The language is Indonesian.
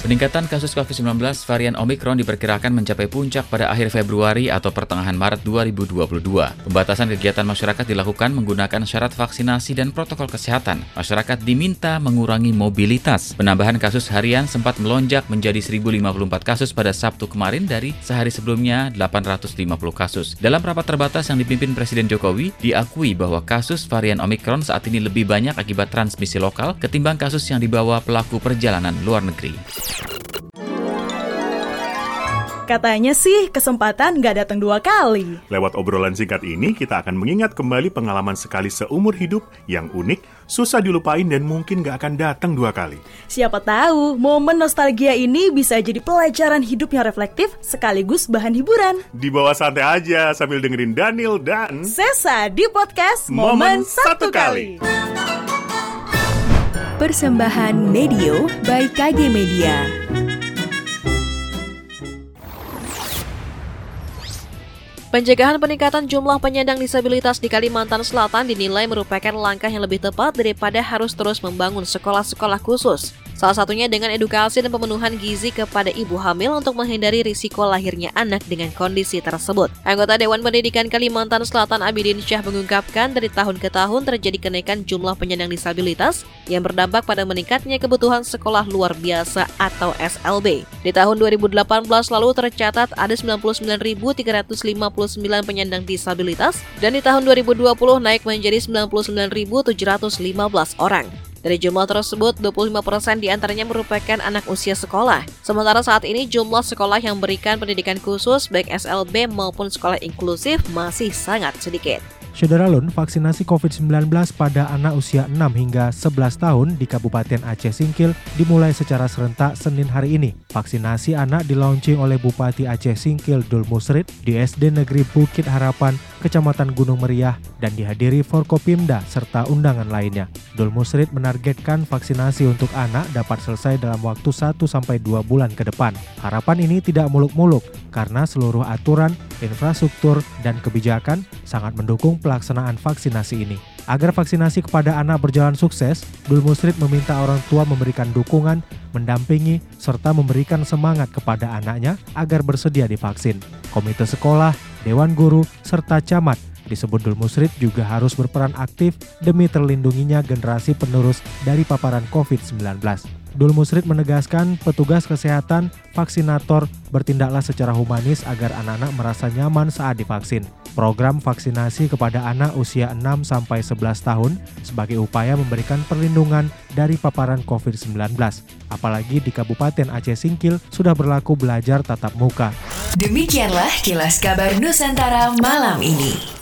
Peningkatan kasus COVID-19 varian Omikron diperkirakan mencapai puncak pada akhir Februari atau pertengahan Maret 2022. Pembatasan kegiatan masyarakat dilakukan menggunakan syarat vaksinasi dan protokol kesehatan. Masyarakat diminta mengurangi mobilitas. Penambahan kasus harian sempat melonjak menjadi 1054 kasus pada Sabtu kemarin dari sehari sebelumnya 850 kasus. Dalam rapat terbatas yang dipimpin Presiden Jokowi, diakui bahwa kasus varian Omikron saat ini lebih banyak akibat transmisi lokal ketimbang kasus yang dibawa pelaku perjalanan luar negeri. Katanya sih kesempatan nggak datang dua kali. Lewat obrolan singkat ini, kita akan mengingat kembali pengalaman sekali seumur hidup yang unik, susah dilupain dan mungkin nggak akan datang dua kali. Siapa tahu momen nostalgia ini bisa jadi pelajaran hidup yang reflektif sekaligus bahan hiburan. Di bawah santai aja sambil dengerin Daniel dan Sesa di podcast Momen, Satu Kali. Persembahan Medio by KG Media. Pencegahan peningkatan jumlah penyandang disabilitas di Kalimantan Selatan dinilai merupakan langkah yang lebih tepat daripada harus terus membangun sekolah-sekolah khusus. Salah satunya dengan edukasi dan pemenuhan gizi kepada ibu hamil untuk menghindari risiko lahirnya anak dengan kondisi tersebut. Anggota Dewan Pendidikan Kalimantan Selatan Abidin Syah mengungkapkan dari tahun ke tahun terjadi kenaikan jumlah penyandang disabilitas yang berdampak pada meningkatnya kebutuhan sekolah luar biasa atau SLB. Di tahun 2018 lalu tercatat ada 99.359 penyandang disabilitas dan di tahun 2020 naik menjadi 99.715 orang. Dari jumlah tersebut, 25% di antaranya merupakan anak usia sekolah. Sementara saat ini jumlah sekolah yang berikan pendidikan khusus baik SLB maupun sekolah inklusif masih sangat sedikit. Syederalun, vaksinasi COVID-19 pada anak usia 6 hingga 11 tahun di Kabupaten Aceh Singkil dimulai secara serentak Senin hari ini. Vaksinasi anak dilaunching oleh Bupati Aceh Singkil Dul Musrid di SD Negeri Bukit Harapan, Kecamatan Gunung Meriah, dan dihadiri Forkopimda serta undangan lainnya. Dul Musrid menargetkan vaksinasi untuk anak dapat selesai dalam waktu 1-2 bulan ke depan. Harapan ini tidak muluk-muluk karena seluruh aturan, infrastruktur, dan kebijakan sangat mendukung pelaksanaan vaksinasi ini. Agar vaksinasi kepada anak berjalan sukses, Dul Musrid meminta orang tua memberikan dukungan, mendampingi, serta memberikan semangat kepada anaknya agar bersedia divaksin. Komite sekolah, dewan guru, serta camat disebut Dul Musrid juga harus berperan aktif demi terlindunginya generasi penerus dari paparan COVID-19. Dul Musrid menegaskan petugas kesehatan, vaksinator bertindaklah secara humanis agar anak-anak merasa nyaman saat divaksin. Program vaksinasi kepada anak usia 6 sampai 11 tahun sebagai upaya memberikan perlindungan dari paparan COVID-19. Apalagi di Kabupaten Aceh Singkil sudah berlaku belajar tatap muka. Demikianlah kilas kabar Nusantara malam ini.